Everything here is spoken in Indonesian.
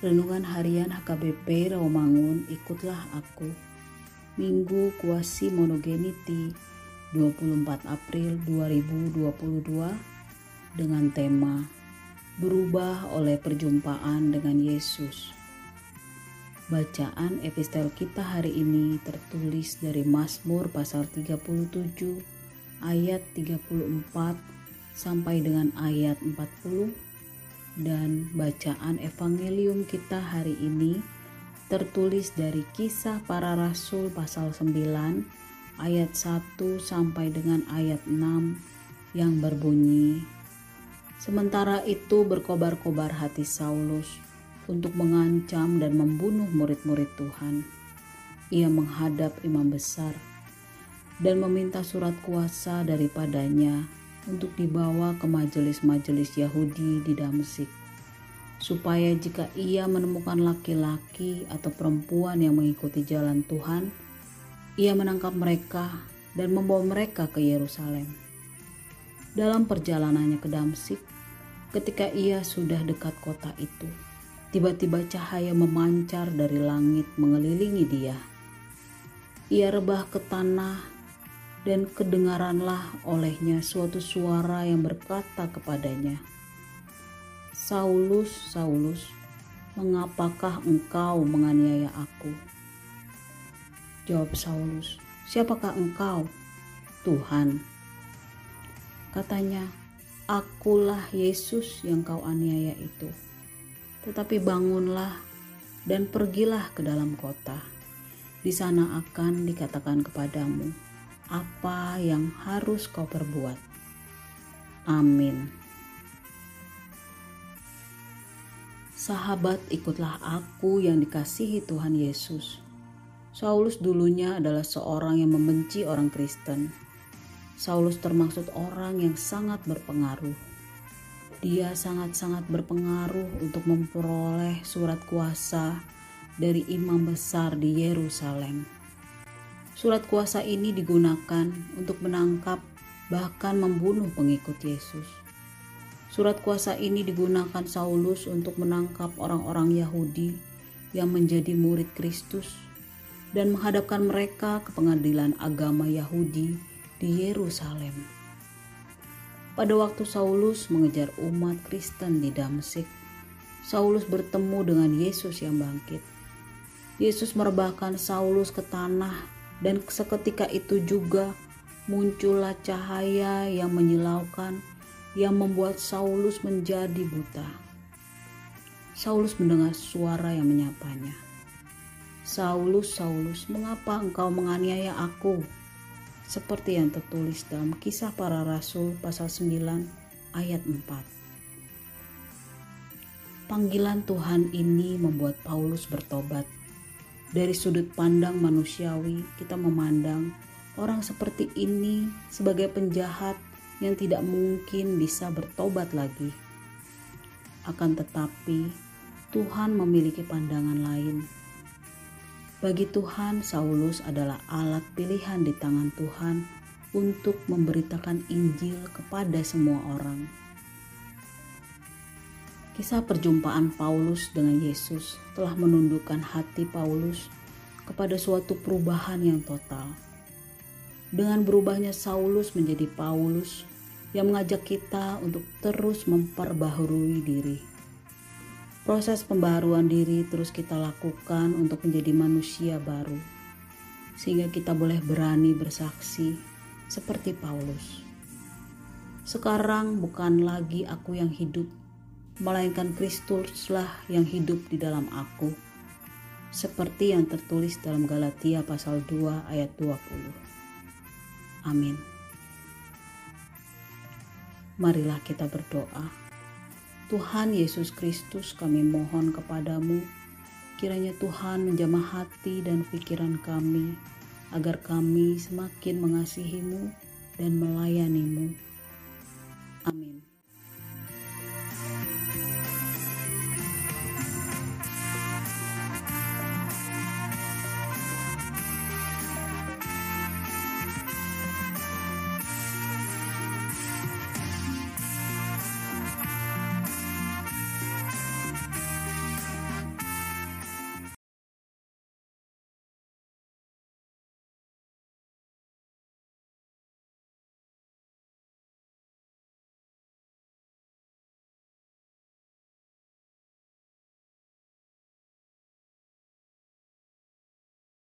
Renungan Harian HKBP Rawamangun, ikutlah aku. Minggu Kuasi Monogeniti 24 April 2022 dengan tema Berubah oleh perjumpaan dengan Yesus. Bacaan epistel kita hari ini tertulis dari Mazmur pasal 37 ayat 34 sampai dengan ayat 40 dan bacaan evangelium kita hari ini tertulis dari kisah para rasul pasal 9 ayat 1 sampai dengan ayat 6 yang berbunyi Sementara itu berkobar-kobar hati Saulus untuk mengancam dan membunuh murid-murid Tuhan. Ia menghadap imam besar dan meminta surat kuasa daripadanya untuk dibawa ke majelis-majelis Yahudi di Damsik, supaya jika ia menemukan laki-laki atau perempuan yang mengikuti jalan Tuhan, ia menangkap mereka dan membawa mereka ke Yerusalem. Dalam perjalanannya ke Damsik, ketika ia sudah dekat kota itu, tiba-tiba cahaya memancar dari langit mengelilingi dia. Ia rebah ke tanah dan kedengaranlah olehnya suatu suara yang berkata kepadanya, Saulus, Saulus, mengapakah engkau menganiaya aku? Jawab Saulus, siapakah engkau? Tuhan. Katanya, akulah Yesus yang kau aniaya itu. Tetapi bangunlah dan pergilah ke dalam kota. Di sana akan dikatakan kepadamu, apa yang harus kau perbuat. Amin. Sahabat, ikutlah aku yang dikasihi Tuhan Yesus. Saulus dulunya adalah seorang yang membenci orang Kristen. Saulus termasuk orang yang sangat berpengaruh. Dia sangat-sangat berpengaruh untuk memperoleh surat kuasa dari imam besar di Yerusalem. Surat kuasa ini digunakan untuk menangkap bahkan membunuh pengikut Yesus. Surat kuasa ini digunakan Saulus untuk menangkap orang-orang Yahudi yang menjadi murid Kristus dan menghadapkan mereka ke pengadilan agama Yahudi di Yerusalem. Pada waktu Saulus mengejar umat Kristen di Damsik, Saulus bertemu dengan Yesus yang bangkit. Yesus merebahkan Saulus ke tanah dan seketika itu juga muncullah cahaya yang menyilaukan yang membuat Saulus menjadi buta. Saulus mendengar suara yang menyapanya. Saulus, Saulus, mengapa engkau menganiaya aku? Seperti yang tertulis dalam kisah para rasul pasal 9 ayat 4. Panggilan Tuhan ini membuat Paulus bertobat dari sudut pandang manusiawi, kita memandang orang seperti ini sebagai penjahat yang tidak mungkin bisa bertobat lagi. Akan tetapi, Tuhan memiliki pandangan lain. Bagi Tuhan, Saulus adalah alat pilihan di tangan Tuhan untuk memberitakan Injil kepada semua orang. Kisah perjumpaan Paulus dengan Yesus telah menundukkan hati Paulus kepada suatu perubahan yang total. Dengan berubahnya Saulus menjadi Paulus yang mengajak kita untuk terus memperbaharui diri. Proses pembaharuan diri terus kita lakukan untuk menjadi manusia baru, sehingga kita boleh berani bersaksi seperti Paulus. Sekarang bukan lagi aku yang hidup, melainkan Kristuslah yang hidup di dalam aku. Seperti yang tertulis dalam Galatia pasal 2 ayat 20. Amin. Marilah kita berdoa. Tuhan Yesus Kristus kami mohon kepadamu, kiranya Tuhan menjamah hati dan pikiran kami, agar kami semakin mengasihimu dan melayanimu.